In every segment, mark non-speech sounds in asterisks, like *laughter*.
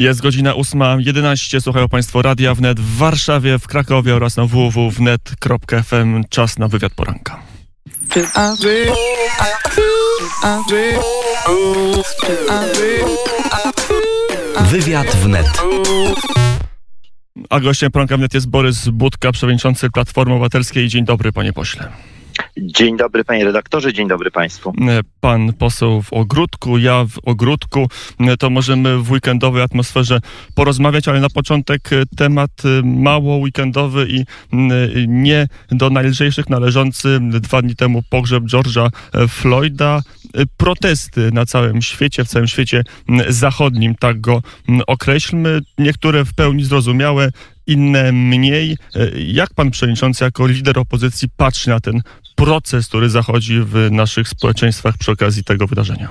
Jest godzina 8.11. Słuchają Państwo Radia Wnet w Warszawie, w Krakowie oraz na www.wnet.fm. Czas na wywiad poranka. Wywiad wnet. A gościem poranka wnet jest Borys Budka, przewodniczący Platformy Obywatelskiej. Dzień dobry, panie pośle. Dzień dobry panie redaktorze, dzień dobry państwu. Pan poseł w ogródku, ja w ogródku. To możemy w weekendowej atmosferze porozmawiać, ale na początek temat mało weekendowy i nie do najlżejszych należący dwa dni temu pogrzeb George'a Floyda. Protesty na całym świecie, w całym świecie zachodnim, tak go określmy. Niektóre w pełni zrozumiałe, inne mniej. Jak pan przewodniczący, jako lider opozycji, patrzy na ten proces, który zachodzi w naszych społeczeństwach przy okazji tego wydarzenia?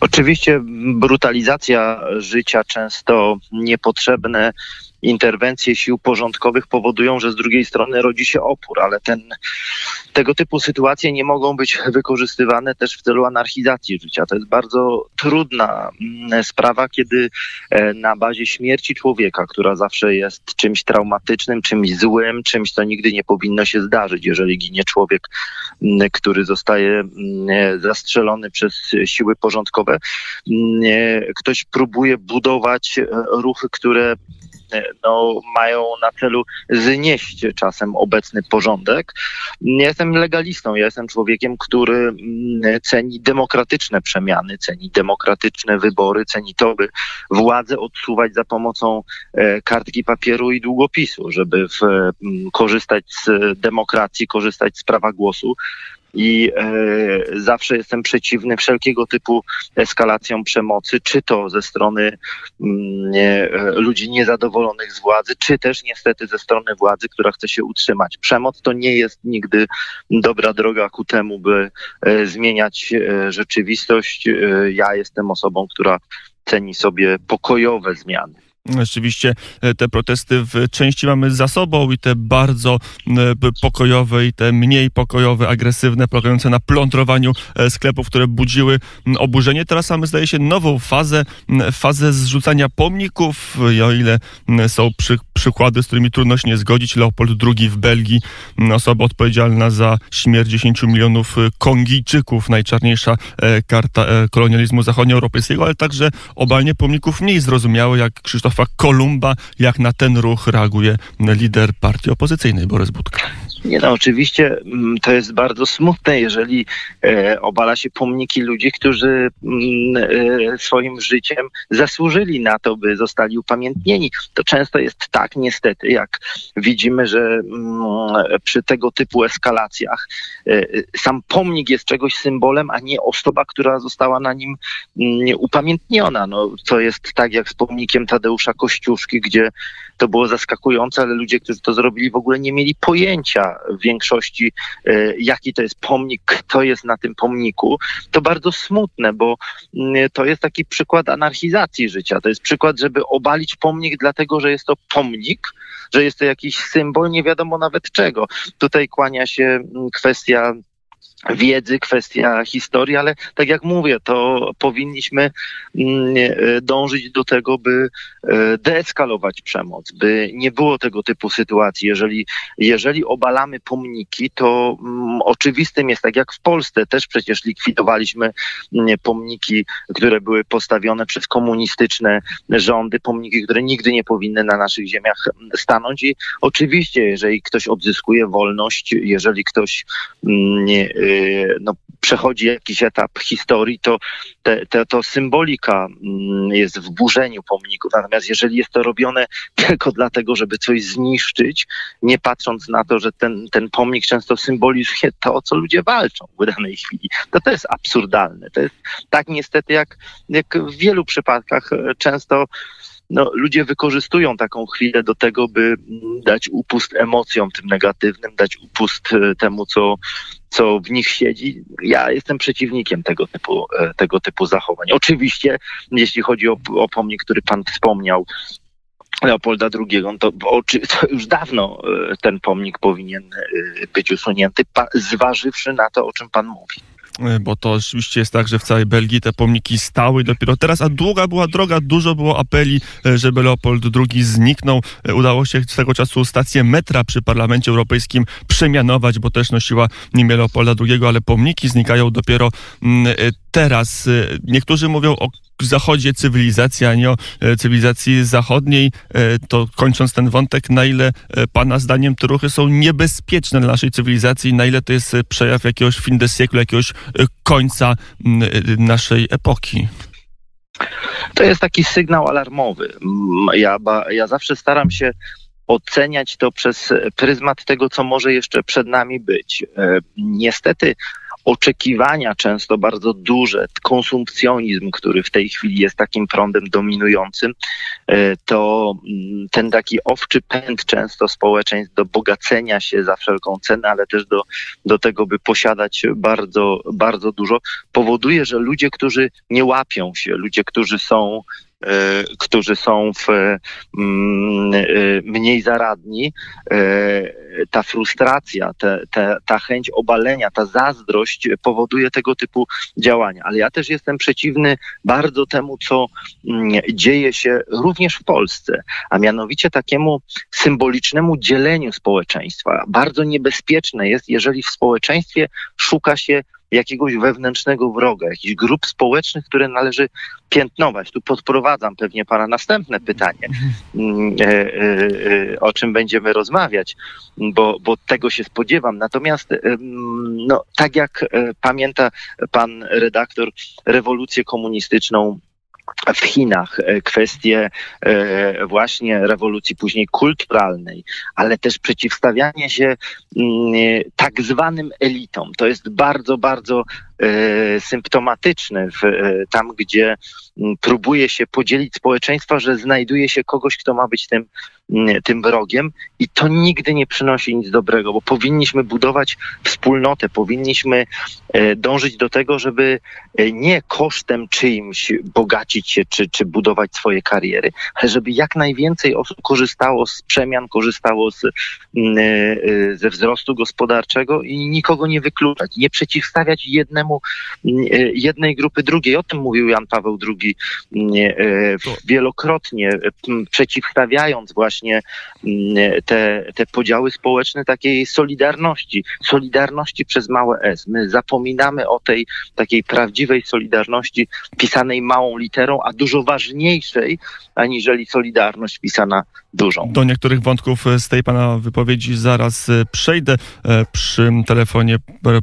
Oczywiście brutalizacja życia, często niepotrzebne interwencje sił porządkowych powodują, że z drugiej strony rodzi się opór, ale ten, tego typu sytuacje nie mogą być wykorzystywane też w celu anarchizacji życia. To jest bardzo trudna mm, sprawa, kiedy e, na bazie śmierci człowieka, która zawsze jest czymś traumatycznym, czymś złym, czymś, co nigdy nie powinno się zdarzyć, jeżeli ginie człowiek, mm, który zostaje mm, e, zastrzelony przez siły porządkowe, e, ktoś próbuje budować ruchy, które no, mają na celu znieść czasem obecny porządek. Ja jestem legalistą, ja jestem człowiekiem, który mm, ceni demokratyczne przemiany, ceni demokratyczne wybory, ceni to, by władzę odsuwać za pomocą e, kartki papieru i długopisu, żeby w, mm, korzystać z demokracji, korzystać z prawa głosu i e, zawsze jestem przeciwny wszelkiego typu eskalacjom przemocy, czy to ze strony mm, e, ludzi niezadowolonych z władzy, czy też niestety ze strony władzy, która chce się utrzymać. Przemoc to nie jest nigdy dobra droga ku temu, by e, zmieniać rzeczywistość. Ja jestem osobą, która ceni sobie pokojowe zmiany. Rzeczywiście e, te protesty w części mamy za sobą i te bardzo e, pokojowe i te mniej pokojowe, agresywne, polegające na plądrowaniu e, sklepów, które budziły oburzenie. Teraz mamy, zdaje się, nową fazę, fazę zrzucania pomników. I o ile są przy, przykłady, z którymi trudno się nie zgodzić, Leopold II w Belgii, osoba odpowiedzialna za śmierć 10 milionów Kongijczyków, najczarniejsza karta kolonializmu zachodnioeuropejskiego, ale także obalnie pomników mniej zrozumiałe, jak Krzysztof Kolumba. Jak na ten ruch reaguje lider partii opozycyjnej Borys Budka? Nie no, oczywiście mm, to jest bardzo smutne, jeżeli e, obala się pomniki ludzi, którzy mm, e, swoim życiem zasłużyli na to, by zostali upamiętnieni. To często jest tak, niestety, jak widzimy, że mm, przy tego typu eskalacjach e, sam pomnik jest czegoś symbolem, a nie osoba, która została na nim upamiętniona. No, to jest tak jak z pomnikiem Tadeusza Kościuszki, gdzie to było zaskakujące, ale ludzie, którzy to zrobili, w ogóle nie mieli pojęcia w większości, e, jaki to jest pomnik, kto jest na tym pomniku. To bardzo smutne, bo mm, to jest taki przykład anarchizacji życia. To jest przykład, żeby obalić pomnik, dlatego że jest to pomnik, że jest to jakiś symbol, nie wiadomo nawet czego. Tutaj kłania się mm, kwestia wiedzy, kwestia historii, ale tak jak mówię, to powinniśmy mm, e, dążyć do tego, by e, deeskalować przemoc, by nie było tego typu sytuacji. Jeżeli, jeżeli obalamy pomniki, to um, oczywistym jest, tak jak w Polsce też przecież likwidowaliśmy um, pomniki, które były postawione przez komunistyczne rządy, pomniki, które nigdy nie powinny na naszych ziemiach stanąć i oczywiście, jeżeli ktoś odzyskuje wolność, jeżeli ktoś nie, Y, no, przechodzi jakiś etap historii, to, te, te, to symbolika mm, jest w burzeniu pomników. Natomiast jeżeli jest to robione *laughs* tylko dlatego, żeby coś zniszczyć, nie patrząc na to, że ten, ten pomnik często symbolizuje to, o co ludzie walczą w danej chwili, to to jest absurdalne. To jest tak niestety, jak, jak w wielu przypadkach e, często no, ludzie wykorzystują taką chwilę do tego, by dać upust emocjom tym negatywnym, dać upust e, temu, co, co w nich siedzi. Ja jestem przeciwnikiem tego typu, e, tego typu zachowań. Oczywiście, jeśli chodzi o, o pomnik, który pan wspomniał, Leopolda II, to, *laughs* to, już dawno e, ten pomnik powinien być usunięty, zważywszy na to, o czym pan mówi. Bo to oczywiście jest tak, że w całej Belgii te pomniki stały dopiero teraz, a długa była droga, dużo było apeli, żeby Leopold II zniknął. Udało się z tego czasu stację metra przy Parlamencie Europejskim przemianować, bo też nosiła imię Leopolda II, ale pomniki znikają dopiero mm, teraz. Niektórzy mówią o zachodzie cywilizacji, a nie o e, cywilizacji zachodniej. E, to kończąc ten wątek, na ile e, Pana zdaniem te ruchy są niebezpieczne dla naszej cywilizacji, na ile to jest przejaw jakiegoś fin de siècle, jakiegoś końca naszej epoki? To jest taki sygnał alarmowy. Ja, ja zawsze staram się oceniać to przez pryzmat tego, co może jeszcze przed nami być. Niestety oczekiwania często bardzo duże, konsumpcjonizm, który w tej chwili jest takim prądem dominującym, e, to mm, ten taki owczy pęd często społeczeństw do bogacenia się za wszelką cenę, ale też do, do tego, by posiadać bardzo, bardzo dużo, powoduje, że ludzie, którzy nie łapią się, ludzie, którzy są którzy są w, mm, e, mniej zaradni, e, ta frustracja, te, te, ta chęć obalenia, ta zazdrość powoduje tego typu działania. Ale ja też jestem przeciwny bardzo temu, co mm, dzieje się również w Polsce, a mianowicie takiemu symbolicznemu dzieleniu społeczeństwa. Bardzo niebezpieczne jest, jeżeli w społeczeństwie szuka się jakiegoś wewnętrznego wroga, jakichś grup społecznych, które należy piętnować. Tu podprowadzam pewnie Pana następne pytanie, mm, e, e, e, o czym będziemy rozmawiać, bo, bo tego się spodziewam. Natomiast, no, tak jak pamięta Pan redaktor, rewolucję komunistyczną w Chinach, e, kwestie e, właśnie rewolucji później kulturalnej, ale też przeciwstawianie się mm, tak zwanym elitom. To jest bardzo, bardzo symptomatyczny w, e, tam, gdzie próbuje się podzielić społeczeństwa, że znajduje się kogoś, kto ma być tym, tym wrogiem. I to nigdy nie przynosi nic dobrego, bo powinniśmy budować wspólnotę, powinniśmy e, dążyć do tego, żeby nie kosztem czyimś bogacić się czy, czy budować swoje kariery, ale żeby jak najwięcej osób korzystało z przemian, korzystało z, ze wzrostu gospodarczego i nikogo nie wykluczać, nie przeciwstawiać jednemu mm, e, jednej grupy drugiej. O tym mówił Jan Paweł II mm, e, wielokrotnie, przeciwstawiając właśnie te, te podziały społeczne takiej solidarności, solidarności przez małe S. My zapominamy o tej takiej prawdziwej solidarności pisanej małą literą, a dużo ważniejszej aniżeli solidarność pisana dużą. Do niektórych wątków z tej pana wypowiedzi zaraz e, przejdę. Przy telefonie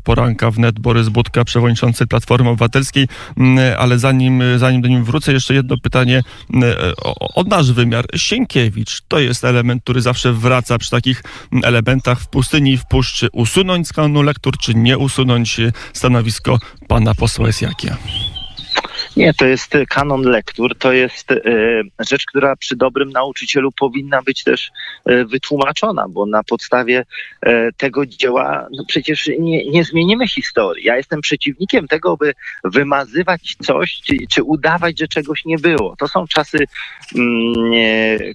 poranka wnet Borys Budka, przewodniczący Platformy Obywatelskiej, mm, ale zanim, zanim do nim wrócę, jeszcze jedno pytanie mm, o, o nasz wymiar. Sienkiewicz to jest element, który zawsze wraca przy takich mm, elementach w pustyni i w puszczy. Usunąć z kanonu lektur, czy nie usunąć stanowisko pana posła jest jakie? Nie, to jest e, kanon lektur, to jest e, rzecz, która przy dobrym nauczycielu powinna być też e, wytłumaczona, bo na podstawie tego dzieła no przecież nie, nie zmienimy historii. Ja jestem przeciwnikiem tego, by wymazywać coś, czy, czy udawać, że czegoś nie było. To są czasy mm,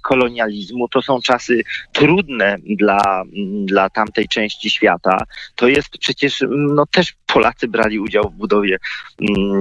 kolonializmu, to są czasy trudne dla, dla tamtej części świata. To jest przecież, no też Polacy brali udział w budowie mm,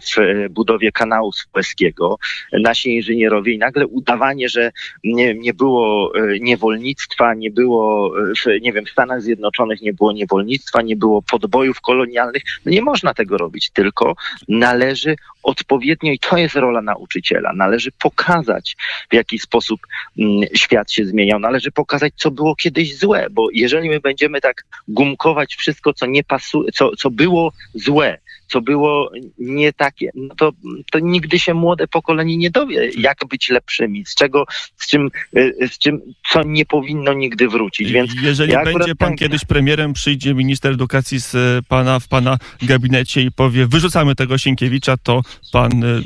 w budowie kanału Suezkiego, nasi inżynierowie i nagle udawanie, że nie, nie było e, niewolnictwa, nie było, w, nie wiem, w Stanach Zjednoczonych nie było niewolnictwa, nie było podbojów kolonialnych. No nie można tego robić, tylko należy odpowiednio, i to jest rola nauczyciela, należy pokazać, w jaki sposób mm, świat się zmieniał, należy pokazać, co było kiedyś złe, bo jeżeli my będziemy tak gumkować wszystko, co nie pasuje, co, co było złe, co było nie takie, no to, to nigdy się młode pokolenie nie dowie, jak być lepszymi, z czego, z czym, z czym co nie powinno nigdy wrócić. Więc Jeżeli ja będzie pan tak... kiedyś premierem, przyjdzie minister edukacji z e, pana w pana gabinecie i powie, wyrzucamy tego Sienkiewicza, to pan e,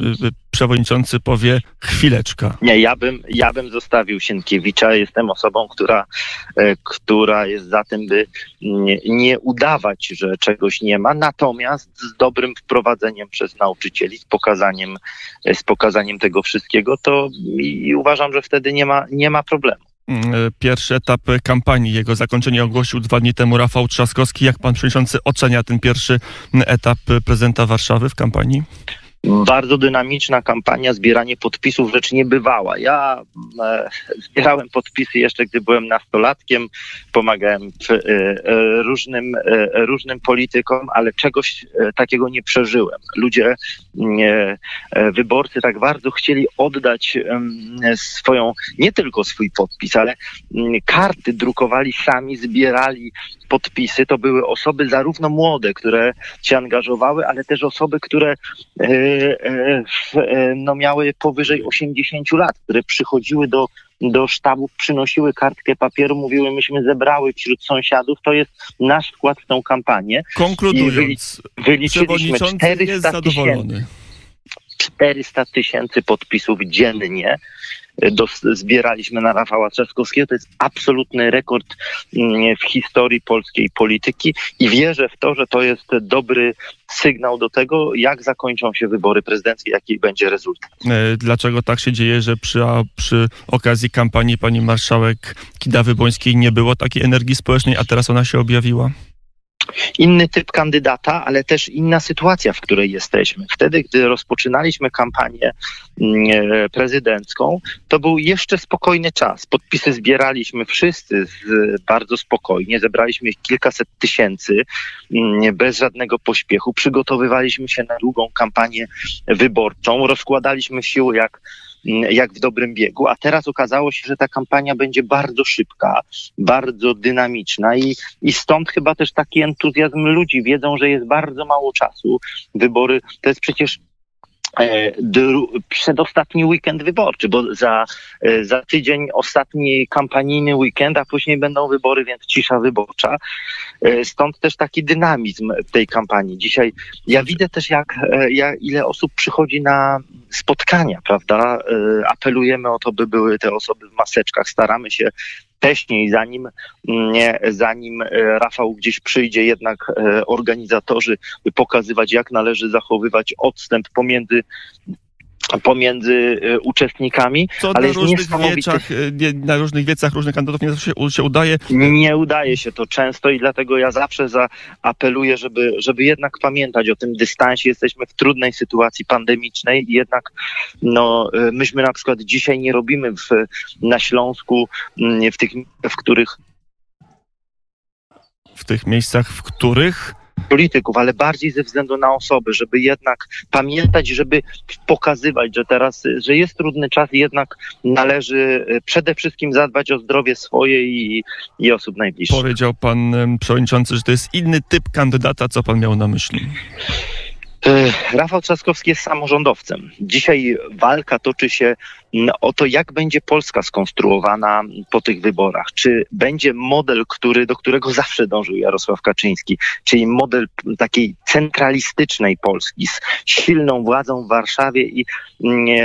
przewodniczący powie chwileczka. Nie, ja bym, ja bym zostawił Sienkiewicza. Jestem osobą, która, e, która jest za tym, by nie, nie udawać, że czegoś nie ma, natomiast z dobrym wprowadzeniem przez nauczycieli, z pokazaniem, z pokazaniem tego wszystkiego, to i uważam, że wtedy nie ma, nie ma problemu. Mm, pierwszy etap kampanii. Jego zakończenie ogłosił dwa dni temu Rafał Trzaskowski. Jak pan przewodniczący ocenia ten pierwszy etap prezydenta Warszawy w kampanii? Bardzo dynamiczna kampania, zbieranie podpisów, rzecz niebywała. Ja e, zbierałem podpisy jeszcze, gdy byłem nastolatkiem, pomagałem e, e, różnym, e, różnym politykom, ale czegoś e, takiego nie przeżyłem. Ludzie, e, wyborcy tak bardzo chcieli oddać swoją, nie tylko swój podpis, ale karty drukowali sami, zbierali podpisy. To były osoby zarówno młode, które się angażowały, ale też osoby, które E, e, no, miały powyżej 80 lat, które przychodziły do, do sztabów, przynosiły kartkę papieru, mówiły, myśmy zebrały wśród sąsiadów, to jest nasz wkład w tą kampanię. Konkludując, wyliczyliśmy 400 tysięcy. 400 tysięcy podpisów dziennie do, zbieraliśmy na Rafała Trzaskowskiego. To jest absolutny rekord mm, w historii polskiej polityki i wierzę w to, że to jest dobry sygnał do tego, jak zakończą się wybory prezydenckie, jaki będzie rezultat. E, dlaczego tak się dzieje, że przy, przy okazji kampanii pani marszałek Kidawy-Błońskiej nie było takiej energii społecznej, a teraz ona się objawiła? Inny typ kandydata, ale też inna sytuacja, w której jesteśmy. Wtedy, gdy rozpoczynaliśmy kampanię mm, e, prezydencką, to był jeszcze spokojny czas. Podpisy zbieraliśmy wszyscy bardzo spokojnie, zebraliśmy ich kilkaset tysięcy mm, bez żadnego pośpiechu. Przygotowywaliśmy się na długą kampanię wyborczą, rozkładaliśmy siły jak jak w dobrym biegu, a teraz okazało się, że ta kampania będzie bardzo szybka, bardzo dynamiczna i, i stąd chyba też taki entuzjazm ludzi. Wiedzą, że jest bardzo mało czasu. Wybory to jest przecież przedostatni weekend wyborczy, bo za, e, za tydzień ostatni kampanijny weekend, a później będą wybory, więc cisza wyborcza. E, stąd też taki dynamizm w tej kampanii. Dzisiaj ja widzę też, jak, jak ile osób przychodzi na spotkania, prawda? Apelujemy o to, by były te osoby w maseczkach, staramy się wcześniej, zanim, nie, zanim e, Rafał gdzieś przyjdzie, jednak e, organizatorzy pokazywać, jak należy zachowywać odstęp pomiędzy pomiędzy e, uczestnikami. Co ale na różnych, wieczach, nie, na różnych wiecach różnych kandydatów nie zawsze się, się, udaje. Nie udaje się to często i dlatego ja zawsze zaapeluję, żeby, żeby jednak pamiętać o tym dystansie. Jesteśmy w trudnej sytuacji pandemicznej i jednak no, e, myśmy na przykład dzisiaj nie robimy w, na Śląsku w tych, w których w tych miejscach, w których polityków, ale bardziej ze względu na osoby, żeby jednak pamiętać, żeby pokazywać, że teraz, że jest trudny czas i jednak należy e, przede wszystkim zadbać o zdrowie swoje i, i osób najbliższych. Powiedział pan przewodniczący, że to jest inny typ kandydata, co pan miał na myśli? E, Rafał Trzaskowski jest samorządowcem. Dzisiaj walka toczy się o to, jak będzie Polska skonstruowana po tych wyborach. Czy będzie model, który, do którego zawsze dążył Jarosław Kaczyński, czyli model takiej centralistycznej Polski z silną władzą w Warszawie i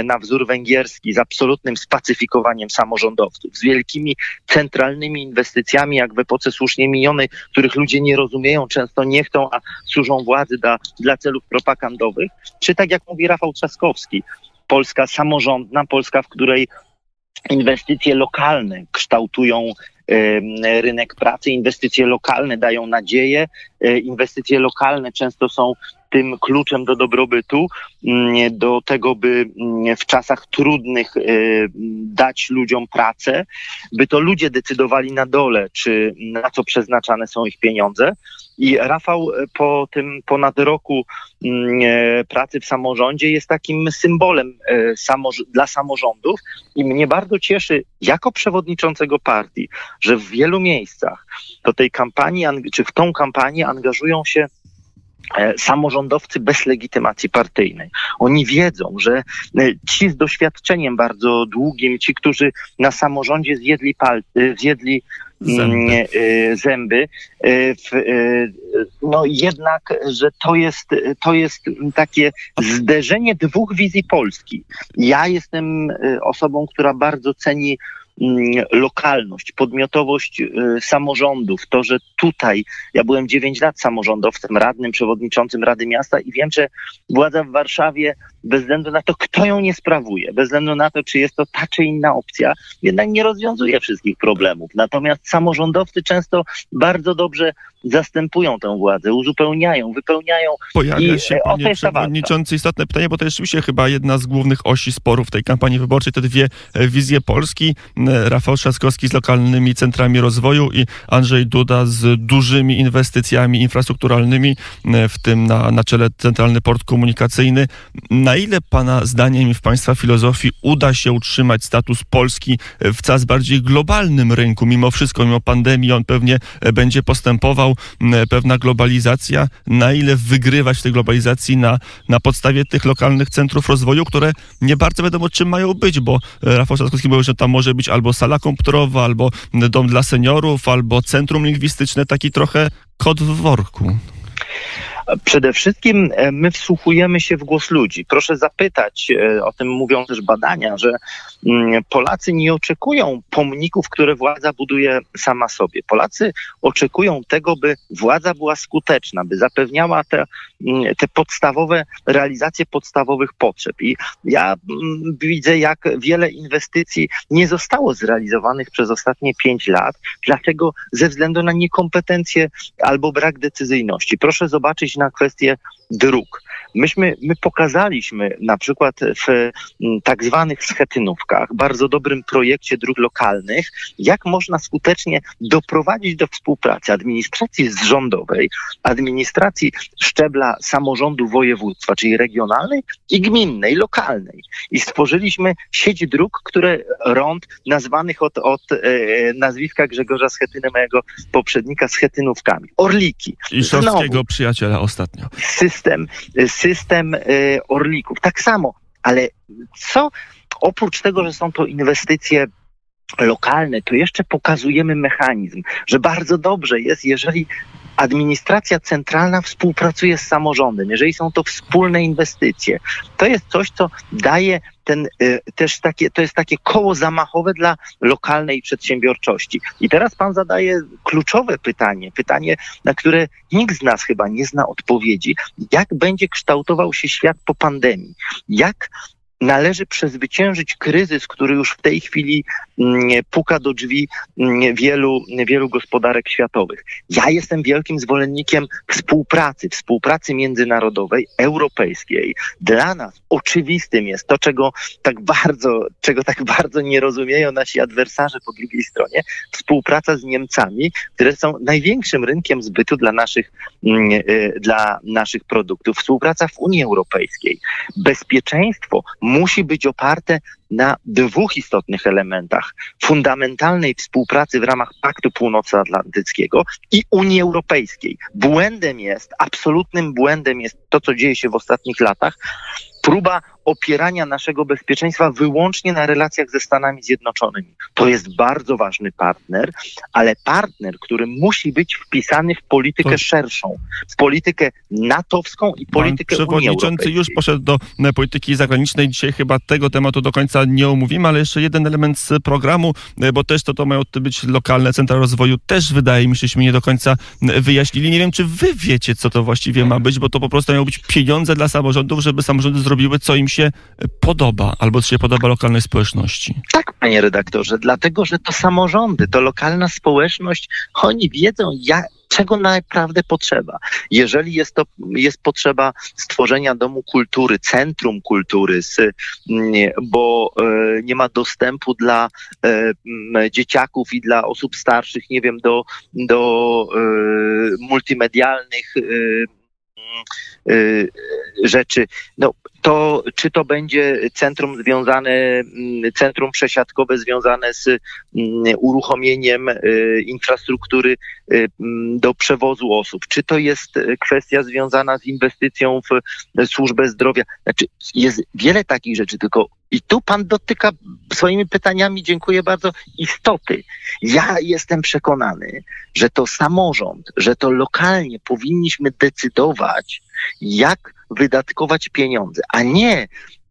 na wzór węgierski, z absolutnym spacyfikowaniem samorządowców, z wielkimi centralnymi inwestycjami, jak w epoce słusznie minionej, których ludzie nie rozumieją, często nie chcą, a służą władzy dla, dla celów propagandowych, czy tak jak mówi Rafał Trzaskowski, Polska samorządna, Polska, w której inwestycje lokalne kształtują rynek pracy, inwestycje lokalne dają nadzieję, e, inwestycje lokalne często są tym kluczem do dobrobytu, mm, do tego, by mm, w czasach trudnych e, dać ludziom pracę, by to ludzie decydowali na dole, czy na co przeznaczane są ich pieniądze. I Rafał e, po tym ponad roku mm, pracy w samorządzie jest takim symbolem dla samorządów i mnie bardzo cieszy jako przewodniczącego partii, że w wielu miejscach do tej kampanii, czy w tą kampanię angażują się E, samorządowcy bez legitymacji partyjnej. Oni wiedzą, że e, ci z doświadczeniem bardzo długim, ci, którzy na samorządzie zjedli, pal, e, zjedli zęby, zęby no jednak, że to jest, to jest takie zderzenie dwóch wizji Polski. Ja jestem osobą, która bardzo ceni mm, lokalność, podmiotowość y, samorządów, to, że tutaj, ja byłem 9 lat samorządowcem, radnym, przewodniczącym Rady Miasta i wiem, że władza w Warszawie, bez względu na to, kto ją nie sprawuje, bez względu na to, czy jest to ta czy inna opcja, jednak nie rozwiązuje wszystkich problemów. Natomiast samorządowcy często bardzo dobrze zastępują tę władzę, uzupełniają, wypełniają. Pojawia I, się, e, o, to panie przewodniczący, istotne pytanie, bo to jest rzeczywiście chyba jedna z głównych osi sporów tej kampanii wyborczej, te dwie e, wizje Polski. E, Rafał Trzaskowski z lokalnymi centrami rozwoju i Andrzej Duda z dużymi inwestycjami infrastrukturalnymi, e, w tym na, na czele Centralny Port Komunikacyjny. Na ile pana zdaniem i w państwa filozofii uda się utrzymać status Polski w coraz bardziej globalnym rynku? Mimo wszystko, mimo pandemii, on pewnie e, będzie postępował, pewna globalizacja. Na ile wygrywać w tej globalizacji na, na podstawie tych lokalnych centrów rozwoju, które nie bardzo wiadomo czym mają być, bo e, Rafał Trzaskowski mówił, że tam może być albo sala komputerowa, albo dom dla seniorów, albo centrum lingwistyczne, taki trochę kod w worku. Przede wszystkim e, my wsłuchujemy się w głos ludzi. Proszę zapytać, e, o tym mówią też badania, że mm, Polacy nie oczekują pomników, które władza buduje sama sobie. Polacy oczekują tego, by władza była skuteczna, by zapewniała te, mm, te podstawowe, realizację podstawowych potrzeb. I ja mm, widzę, jak wiele inwestycji nie zostało zrealizowanych przez ostatnie pięć lat. Dlaczego? Ze względu na niekompetencje albo brak decyzyjności. Proszę zobaczyć na kwestię dróg. Myśmy, my pokazaliśmy na przykład w m, tak zwanych schetynówkach, bardzo dobrym projekcie dróg lokalnych, jak można skutecznie doprowadzić do współpracy administracji rządowej, administracji szczebla samorządu województwa, czyli regionalnej i gminnej, lokalnej. I stworzyliśmy sieć dróg, które rąd nazwanych od, od e, nazwiska Grzegorza Schetyny, mojego poprzednika, schetynówkami. Orliki. I szorstkiego przyjaciela ostatnio. system, system y, orlików. Tak samo, ale co oprócz tego, że są to inwestycje lokalne, to jeszcze pokazujemy mechanizm, że bardzo dobrze jest, jeżeli administracja centralna współpracuje z samorządem, jeżeli są to wspólne inwestycje. To jest coś, co daje ten y, też takie, to jest takie koło zamachowe dla lokalnej przedsiębiorczości. I teraz pan zadaje kluczowe pytanie, pytanie, na które nikt z nas chyba nie zna odpowiedzi. Jak będzie kształtował się świat po pandemii? Jak należy przezwyciężyć kryzys, który już w tej chwili puka do drzwi mm, wielu, wielu gospodarek światowych. Ja jestem wielkim zwolennikiem współpracy, współpracy międzynarodowej, europejskiej. Dla nas oczywistym jest to, czego tak bardzo, czego tak bardzo nie rozumieją nasi adwersarze po drugiej stronie, współpraca z Niemcami, które są największym rynkiem zbytu dla naszych, mm, y, dla naszych produktów. Współpraca w Unii Europejskiej. Bezpieczeństwo musi być oparte na dwóch istotnych elementach. Fundamentalnej współpracy w ramach Paktu Północnoatlantyckiego i Unii Europejskiej. Błędem jest, absolutnym błędem jest to, co dzieje się w ostatnich latach, próba opierania naszego bezpieczeństwa wyłącznie na relacjach ze Stanami Zjednoczonymi. To jest bardzo ważny partner, ale partner, który musi być wpisany w politykę To- szerszą, w politykę natowską i Pan politykę Unii przewodniczący już poszedł do e, polityki zagranicznej. Dzisiaj chyba tego tematu do końca nie omówimy, ale jeszcze jeden element z programu, e, bo też to, to mają być lokalne centra rozwoju, też wydaje mi się, żeśmy nie do końca e, wyjaśnili. Nie wiem, czy wy wiecie, co to właściwie ma być, bo to po prostu mają być pieniądze dla samorządów, żeby samorządy zrobiły, co im się e, podoba, albo co się podoba lokalnej społeczności. Tak, panie redaktorze, dlatego, że to samorządy, to lokalna społeczność, oni wiedzą, jak, czego naprawdę potrzeba. Jeżeli jest to, jest potrzeba stworzenia domu kultury, centrum kultury, mm, bo e, nie ma dostępu dla e, dzieciaków i dla osób starszych, nie wiem, do, do e, multimedialnych rzeczy. No, to czy to będzie centrum związane, mm, centrum przesiadkowe związane z mm, uruchomieniem y, infrastruktury y, mm, do przewozu osób, czy to jest y, kwestia związana z inwestycją w y, służbę zdrowia. Znaczy, jest wiele takich rzeczy, tylko i tu pan dotyka swoimi pytaniami, dziękuję bardzo, istoty. Ja jestem przekonany, że to samorząd, że to lokalnie powinniśmy decydować, jak wydatkować pieniądze, a nie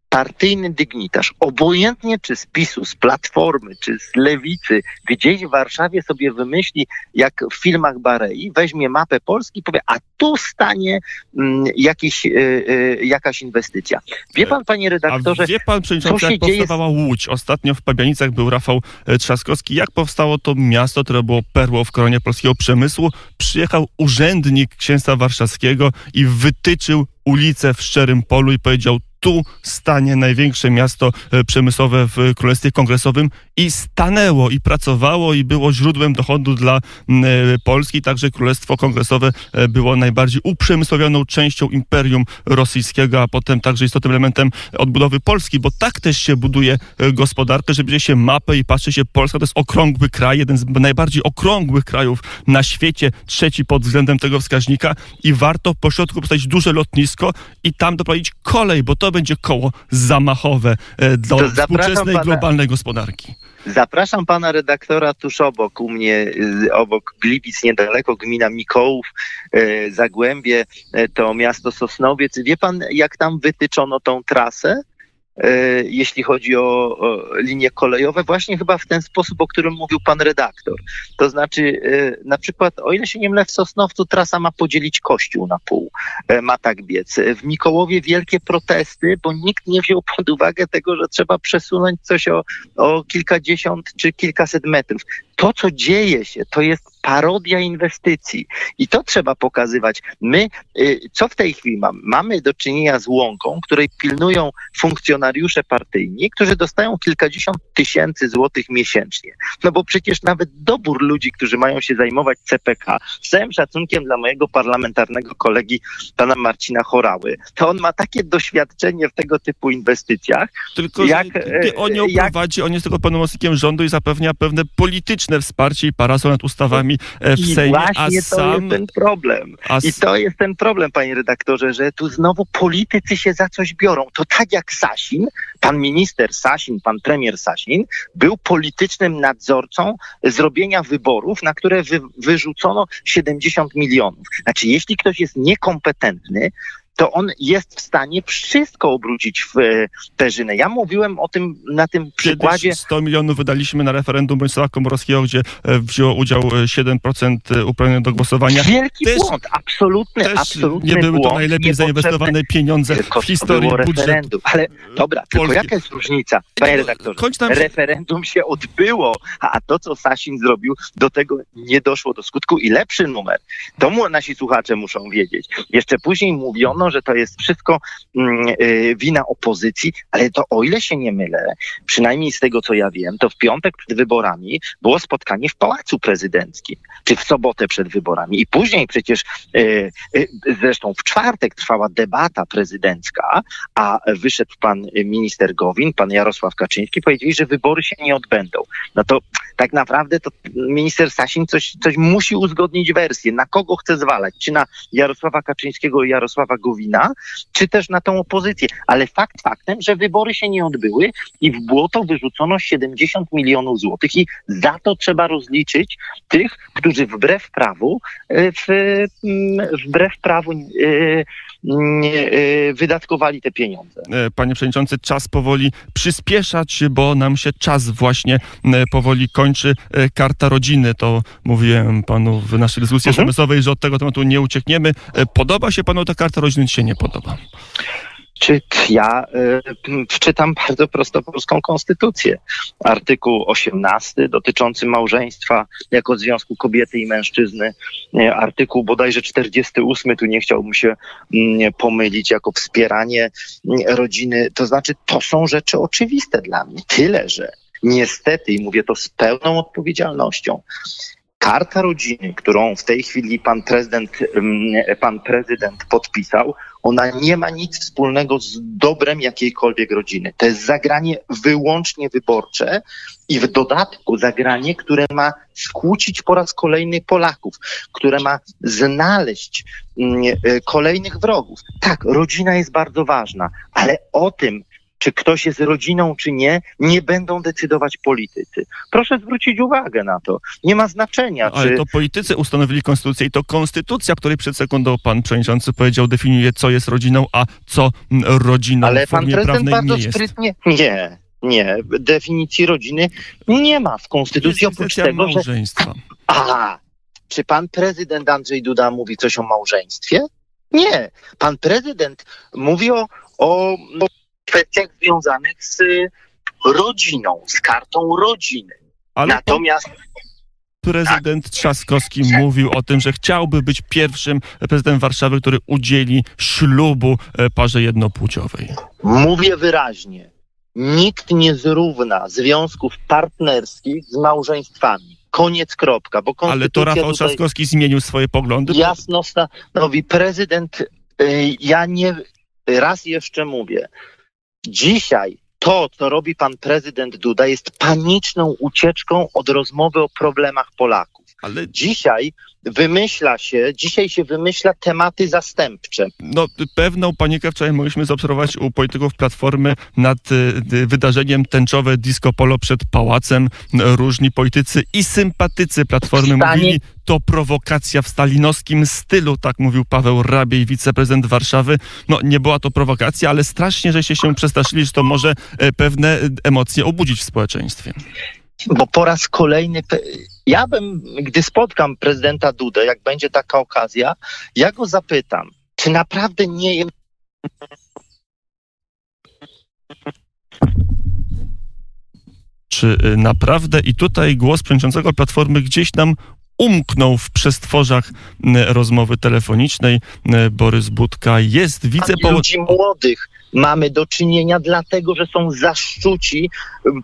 partyjny dygnitarz, obojętnie czy z PiSu, z Platformy, czy z Lewicy, gdzieś w Warszawie sobie wymyśli, jak w filmach Barei, weźmie mapę Polski i powie, a tu stanie mm, jakiś, y, y, jakaś inwestycja. Wie pan, panie redaktorze, A wie pan, przewodniczący, jak powstawała dzieje... Łódź? Ostatnio w Pabianicach był Rafał e, Trzaskowski. Jak powstało to miasto, które było perłą w koronie polskiego przemysłu? Przyjechał urzędnik księstwa warszawskiego i wytyczył ulicę w Szczerym Polu i powiedział tu stanie największe miasto e, przemysłowe w Królestwie Kongresowym i stanęło i pracowało i było źródłem dochodu dla e, Polski. Także Królestwo Kongresowe e, było najbardziej uprzemysłowioną częścią imperium rosyjskiego, a potem także istotnym elementem odbudowy Polski, bo tak też się buduje gospodarkę, że bierze się mapę i patrzy się, Polska to jest okrągły kraj, jeden z najbardziej okrągłych krajów na świecie, trzeci pod względem tego wskaźnika i warto po środku postawić duże lotnisko i tam doprowadzić kolej, bo to będzie koło zamachowe e, do współczesnej pana, globalnej gospodarki. Zapraszam pana redaktora tuż obok, u mnie y, obok Gliwic, niedaleko gmina Mikołów, e, Zagłębie, e, to miasto Sosnowiec. Wie pan, jak tam wytyczono tą trasę? E, jeśli chodzi o, linie kolejowe, właśnie chyba w ten sposób, o którym mówił pan redaktor. To znaczy, e, na przykład, o ile się nie mylę, w Sosnowcu trasa ma podzielić kościół na pół, e, ma tak biec. W Mikołowie wielkie protesty, bo nikt nie wziął pod uwagę tego, że trzeba przesunąć coś o, o kilkadziesiąt czy kilkaset metrów. To, co dzieje się, to jest parodia inwestycji. I to trzeba pokazywać. My, y, co w tej chwili mamy? Mamy do czynienia z łąką, której pilnują funkcjonariusze partyjni, którzy dostają kilkadziesiąt tysięcy złotych miesięcznie. No bo przecież nawet dobór ludzi, którzy mają się zajmować CPK, z całym szacunkiem dla mojego parlamentarnego kolegi, pana Marcina Chorały, to on ma takie doświadczenie w tego typu inwestycjach. Tylko, jak, że on ją jak... prowadzi, on jest tylko pełnomocnikiem rządu i zapewnia pewne polityczne wsparcie i parasol nad ustawami E, w I Sejmie, właśnie to sam... jest ten problem. A... I to jest ten problem, panie redaktorze, że tu znowu politycy się za coś biorą. To tak jak Sasin, pan minister Sasin, pan premier Sasin, był politycznym nadzorcą zrobienia wyborów, na które wy, wyrzucono 70 milionów. Znaczy, jeśli ktoś jest niekompetentny, to on jest w stanie wszystko obrócić w perzynę. Ja mówiłem o tym na tym przykładzie. 100 milionów wydaliśmy na referendum Bronisława Komorowskiego, gdzie e, wzięło udział 7% e, uprawnionych do głosowania. Wielki też, błąd, absolutny, też absolutny Nie były to najlepiej zainwestowane pieniądze w historii budżetu. Ale dobra, Polski. tylko jaka jest różnica, panie redaktorze? Tam... Referendum się odbyło, a to, co Sasin zrobił, do tego nie doszło do skutku i lepszy numer. To mu nasi słuchacze muszą wiedzieć. Jeszcze później mówiono, że to jest wszystko mm, y, wina opozycji, ale to o ile się nie mylę, przynajmniej z tego co ja wiem, to w piątek przed wyborami było spotkanie w Pałacu Prezydenckim, czy w sobotę przed wyborami. I później przecież, y, y, zresztą w czwartek trwała debata prezydencka, a wyszedł pan minister Gowin, pan Jarosław Kaczyński, powiedzieli, że wybory się nie odbędą. No to tak naprawdę to minister Sasin coś, coś musi uzgodnić wersję. Na kogo chce zwalać? Czy na Jarosława Kaczyńskiego i Jarosława Gowina? Czy też na tą opozycję. Ale fakt faktem, że wybory się nie odbyły i w błoto wyrzucono 70 milionów złotych i za to trzeba rozliczyć tych, którzy wbrew prawu, e, w, mm, wbrew prawu e, e, wydatkowali te pieniądze. Panie Przewodniczący, czas powoli przyspieszać, bo nam się czas właśnie powoli kończy. Karta rodziny, to mówiłem panu w naszej dyskusji mhm. smsowej, że od tego tematu nie uciekniemy. Podoba się panu ta karta rodziny? się nie podoba? Czy ja y, wczytam bardzo prosto polską konstytucję. Artykuł 18 dotyczący małżeństwa jako związku kobiety i mężczyzny. Y, artykuł bodajże 48, tu nie chciałbym się y, pomylić, jako wspieranie y, rodziny. To znaczy, to są rzeczy oczywiste dla mnie. Tyle, że niestety, i mówię to z pełną odpowiedzialnością, Karta rodziny, którą w tej chwili pan prezydent, pan prezydent podpisał, ona nie ma nic wspólnego z dobrem jakiejkolwiek rodziny. To jest zagranie wyłącznie wyborcze i w dodatku zagranie, które ma skłócić po raz kolejny Polaków, które ma znaleźć e, kolejnych wrogów. Tak, rodzina jest bardzo ważna, ale o tym, czy ktoś jest rodziną, czy nie, nie będą decydować politycy. Proszę zwrócić uwagę na to. Nie ma znaczenia, Ale czy... to politycy ustanowili konstytucję i to konstytucja, której przed sekundą pan przewodniczący powiedział, definiuje, co jest rodziną, a co mm, rodziną Ale w pan formie prezydent prawnej bardzo nie jest. sprytnie... Nie, nie. Definicji rodziny nie ma w konstytucji, oprócz tego, że... małżeństwa. Aha, czy pan prezydent Andrzej Duda mówi coś o małżeństwie? Nie. Pan prezydent mówi o, o, o kwestiach związanych z rodziną, z kartą rodziny. Ale Natomiast prezydent Trzaskowski mówił o tym, że chciałby być pierwszym prezydentem Warszawy, który udzieli ślubu e, parze jednopłciowej. mówię wyraźnie, nikt nie zrówna związków partnerskich z małżeństwami. Koniec, kropka. Bo Ale to Rafał tutaj Trzaskowski zmienił swoje poglądy. jasno stanowi prezydent. y, Ja nie, raz jeszcze mówię, dzisiaj to, co robi pan prezydent Duda, jest paniczną ucieczką od rozmowy o problemach Polaków. Ale Dzisiaj wymyśla się, dzisiaj się wymyśla tematy zastępcze. no, pewną panikę wczoraj mogliśmy zaobserwować u polityków Platformy nad y, y, wydarzeniem tęczowe disco polo przed pałacem. Różni politycy i sympatycy Platformy Stanie- mówili, to prowokacja w stalinowskim stylu, tak mówił Paweł Rabiej, wiceprezydent Warszawy. No nie była to prowokacja, ale strasznie, że się się przestraszyli, że to może e, pewne e, emocje obudzić w społeczeństwie. Bo po raz kolejny, ja bym, gdy spotkam prezydenta Dudę, jak będzie taka okazja, ja go zapytam, czy naprawdę nie jest Czy y, naprawdę i tutaj głos przewodniczącego Platformy gdzieś nam umknął w przestworzach y, rozmowy telefonicznej. Y, Borys Budka jest Ani wicepołudniowym. ludzi młodych mamy do czynienia, dlatego że są zaszczuci,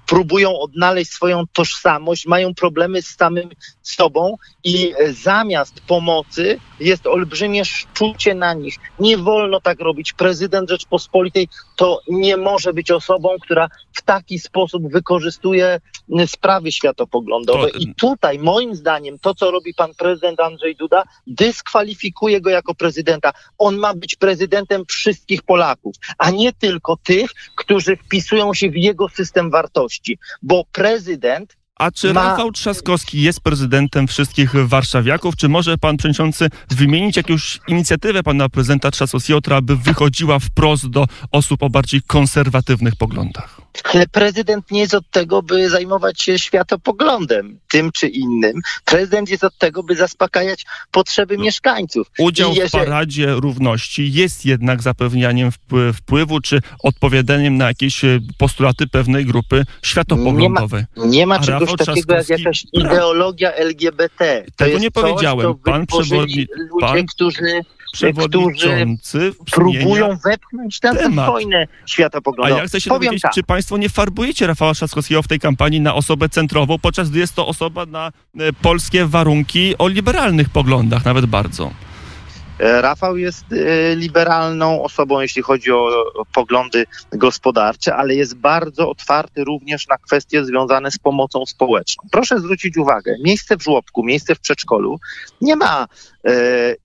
próbują odnaleźć swoją tożsamość, mają problemy z samym sobą i e, zamiast pomocy jest olbrzymie szczucie na nich. Nie wolno tak robić. Prezydent Rzeczpospolitej to nie może być osobą, która w taki sposób wykorzystuje sprawy światopoglądowe. To- I tutaj moim zdaniem to, co robi pan prezydent Andrzej Duda, dyskwalifikuje go jako prezydenta. On ma być prezydentem wszystkich Polaków, a nie tylko tych, którzy wpisują się w jego system wartości. Bo prezydent A czy ma- Rafał Trzaskowski jest prezydentem wszystkich warszawiaków? Czy może pan przewodniczący wymienić jakąś inicjatywę pana prezydenta Trzaskowskiego, która by wychodziła wprost do osób o bardziej konserwatywnych poglądach? Ale prezydent nie jest od tego, by zajmować się światopoglądem, tym czy innym. Prezydent jest od tego, by zaspokajać potrzeby mieszkańców. Udział w Paradzie Równości jest jednak zapewnianiem wpły- wpływu czy odpowiadaniem na jakieś e, postulaty pewnej grupy światopoglądowej. Nie ma A czegoś Rafał takiego jak jakaś ideologia LGBT. To Tego nie coś, powiedziałem. co Pan wytworzyli przewodni- ludzie, pan którzy Przewodniczący próbują wepchnąć tę wojnę A światopoglądową. ja chcę się Powiem dowiedzieć, tak. czy państwo nie farbujecie Rafała Trzaskowskiego w tej kampanii na osobę centrową, podczas gdy jest to osoba na e, polskie warunki o liberalnych poglądach, nawet bardzo. E, Rafał jest e, liberalną osobą, jeśli chodzi o, poglądy gospodarcze, ale jest bardzo otwarty również na kwestie związane z pomocą społeczną. Proszę zwrócić uwagę, miejsce w żłobku, miejsce w przedszkolu nie ma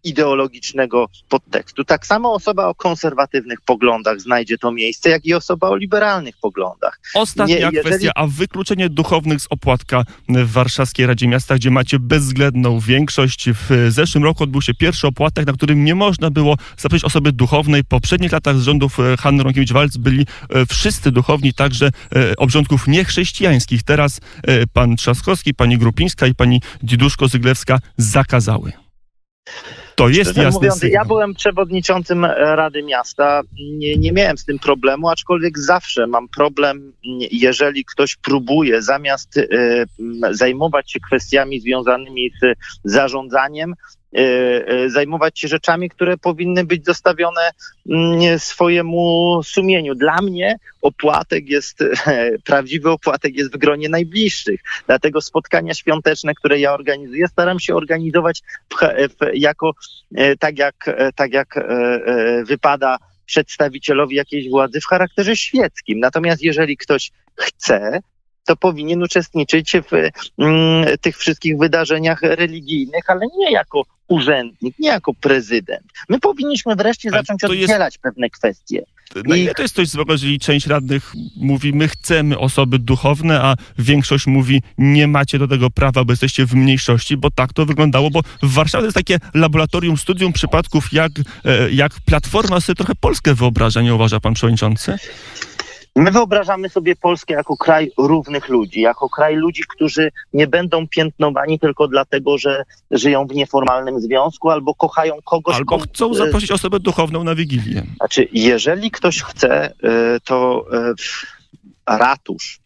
ideologicznego podtekstu. Tak samo osoba o konserwatywnych poglądach znajdzie to miejsce, jak i osoba o liberalnych poglądach. Ostatnia Nie, jeżeli- kwestia, a wykluczenie duchownych z opłatka w Warszawskiej Radzie Miasta, gdzie macie bezwzględną większość. W zeszłym roku odbył się pierwszy opłatek, na którym nie można było zaprosić osoby duchownej. W poprzednich latach z rządów e, Hanny Ronkiewicz-Walc byli e, wszyscy duchowni, także e, obrządków niechrześcijańskich. Teraz e, pan Trzaskowski, pani Grupińska i pani Diduszko-Zyglewska zakazały. To jest Szczerze jasny mówiąc, ja byłem przewodniczącym Rady Miasta. Nie, nie miałem z tym problemu, aczkolwiek zawsze mam problem, jeżeli ktoś próbuje zamiast m, zajmować się kwestiami związanymi z zarządzaniem, zajmować się rzeczami, które powinny być zostawione mm, swojemu sumieniu. Dla mnie opłatek jest, *laughs* prawdziwy opłatek jest w gronie najbliższych. Dlatego spotkania świąteczne, które ja organizuję, staram się organizować w, w, jako e, tak jak, e, tak jak e, wypada przedstawicielowi jakiejś władzy w charakterze świeckim. Natomiast jeżeli ktoś chce, to powinien uczestniczyć w mm, tych wszystkich wydarzeniach religijnych, ale nie jako urzędnik, nie jako prezydent. My powinniśmy wreszcie Ale zacząć to jest- oddzielać pewne kwestie. Na I- ile to jest coś złego, jeżeli część radnych mówi, my chcemy osoby duchowne, a większość mówi, nie macie do tego prawa, bo jesteście w mniejszości, bo tak to wyglądało, bo w Warszawie jest takie laboratorium, studium przypadków, jak, e, jak Platforma sobie trochę Polskę wyobraża, nie uważa pan przewodniczący? My wyobrażamy sobie Polskę jako kraj równych ludzi, jako kraj ludzi, którzy nie będą piętnowani tylko dlatego, że żyją w nieformalnym związku albo kochają kogoś. Albo chcą e, zaprosić osobę duchowną na Wigilię. Znaczy, jeżeli ktoś chce, e, to e, ratusz,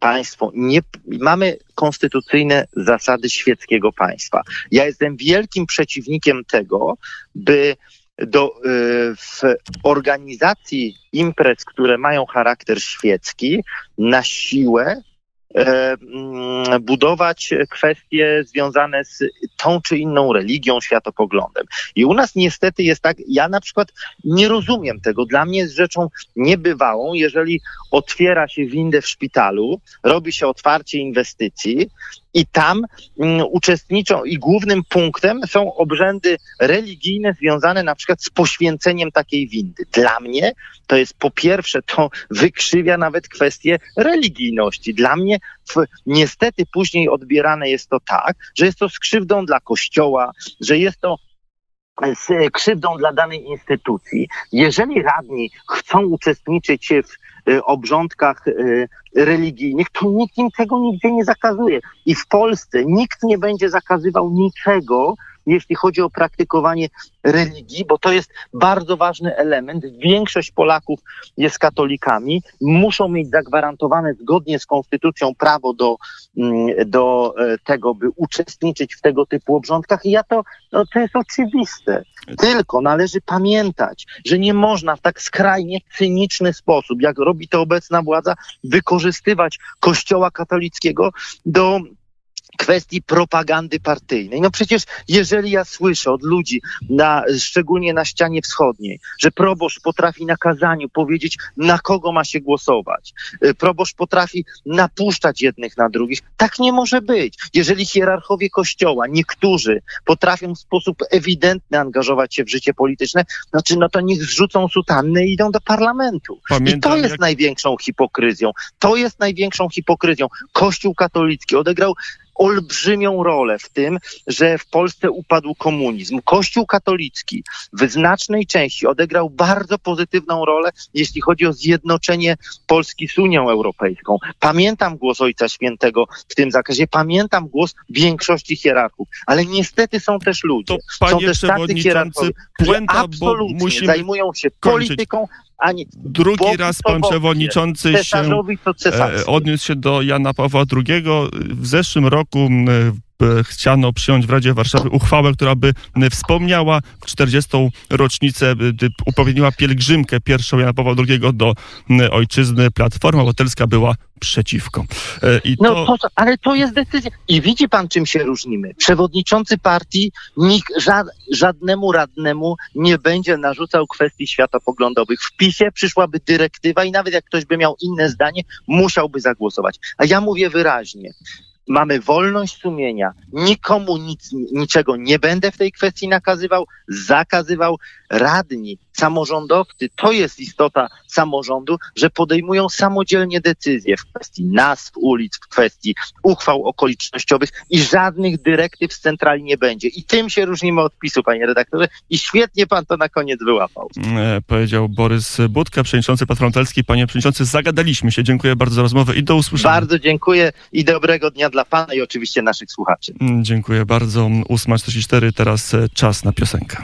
państwo, nie, mamy konstytucyjne zasady świeckiego państwa. Ja jestem wielkim przeciwnikiem tego, by do, e, w organizacji imprez, które mają charakter świecki, na siłę e, mm, budować kwestie związane z tą czy inną religią, światopoglądem. I u nas niestety jest tak, ja na przykład nie rozumiem tego. Dla mnie jest rzeczą niebywałą, jeżeli otwiera się windę w szpitalu, robi się otwarcie inwestycji i tam mm, uczestniczą i głównym punktem są obrzędy religijne związane na przykład z poświęceniem takiej windy. Dla mnie to jest po pierwsze, to wykrzywia nawet kwestię religijności. Dla mnie w, niestety później odbierane jest to tak, że jest to z krzywdą dla kościoła, że jest to z krzywdą dla danej instytucji. Jeżeli radni chcą uczestniczyć w y, obrządkach y, religijnych, to nikt im tego nigdzie nie zakazuje. I w Polsce nikt nie będzie zakazywał niczego, jeśli chodzi o praktykowanie religii, bo to jest bardzo ważny element. Większość Polaków jest katolikami, muszą mieć zagwarantowane zgodnie z konstytucją prawo do, mm, do e, tego, by uczestniczyć w tego typu obrządkach. I ja to, no, to jest oczywiste. Tylko należy pamiętać, że nie można w tak skrajnie cyniczny sposób, jak robi to obecna władza, wykorzystywać Kościoła katolickiego do kwestii propagandy partyjnej. No przecież jeżeli ja słyszę od ludzi, na, szczególnie na ścianie wschodniej, że proboszcz potrafi na kazaniu powiedzieć, na kogo ma się głosować, y, proboszcz potrafi napuszczać jednych na drugich, tak nie może być. Jeżeli hierarchowie kościoła, niektórzy potrafią w sposób ewidentny angażować się w życie polityczne, znaczy no to niech zrzucą sutanny i idą do parlamentu. I Pamiętam, to jest jak- największą hipokryzją. To jest największą hipokryzją. Kościół katolicki odegrał olbrzymią rolę w tym, że w Polsce upadł komunizm. Kościół katolicki w znacznej części odegrał bardzo pozytywną rolę, jeśli chodzi o zjednoczenie Polski z Unią Europejską. Pamiętam głos Ojca Świętego w tym zakresie, pamiętam głos większości hierarchów, ale niestety są też ludzie, To są też tacy hierarchowie, którzy puenta, absolutnie musimy zajmują się kończyć. polityką, a nie drugi raz pan przewodniczący się e, odniósł się do Jana Pawła II. W zeszłym roku chciano przyjąć w Radzie Warszawy uchwałę, która by m, wspomniała 40. rocznicę, uprawniła pielgrzymkę pierwszą Jana Pawła II do ojczyzny. Platforma Obywatelska była przeciwko. E, I No to, ale to jest decyzja. I widzi pan, czym się różnimy. Przewodniczący partii nikt, ża- żadnemu radnemu nie będzie narzucał kwestii światopoglądowych. W PiSie przyszłaby dyrektywa i nawet jak ktoś by miał inne zdanie, musiałby zagłosować. A ja mówię wyraźnie. Mamy wolność sumienia. Nikomu nic, niczego nie będę w tej kwestii nakazywał, zakazywał. Radni, samorządowcy, to jest istota samorządu, że podejmują samodzielnie decyzje w kwestii nazw ulic, w kwestii uchwał okolicznościowych i żadnych dyrektyw z centrali nie będzie. I tym się różnimy od PiSu, panie redaktorze. I świetnie pan to na koniec wyłapał. e, powiedział Borys Budka, przewodniczący Platformy Obywatelskiej. Panie przewodniczący, zagadaliśmy się. Dziękuję bardzo za rozmowę i do usłyszenia. Bardzo dziękuję i dobrego dnia dla pana i oczywiście naszych słuchaczy. Mm, Dziękuję bardzo. 8.44, teraz e, czas na piosenkę.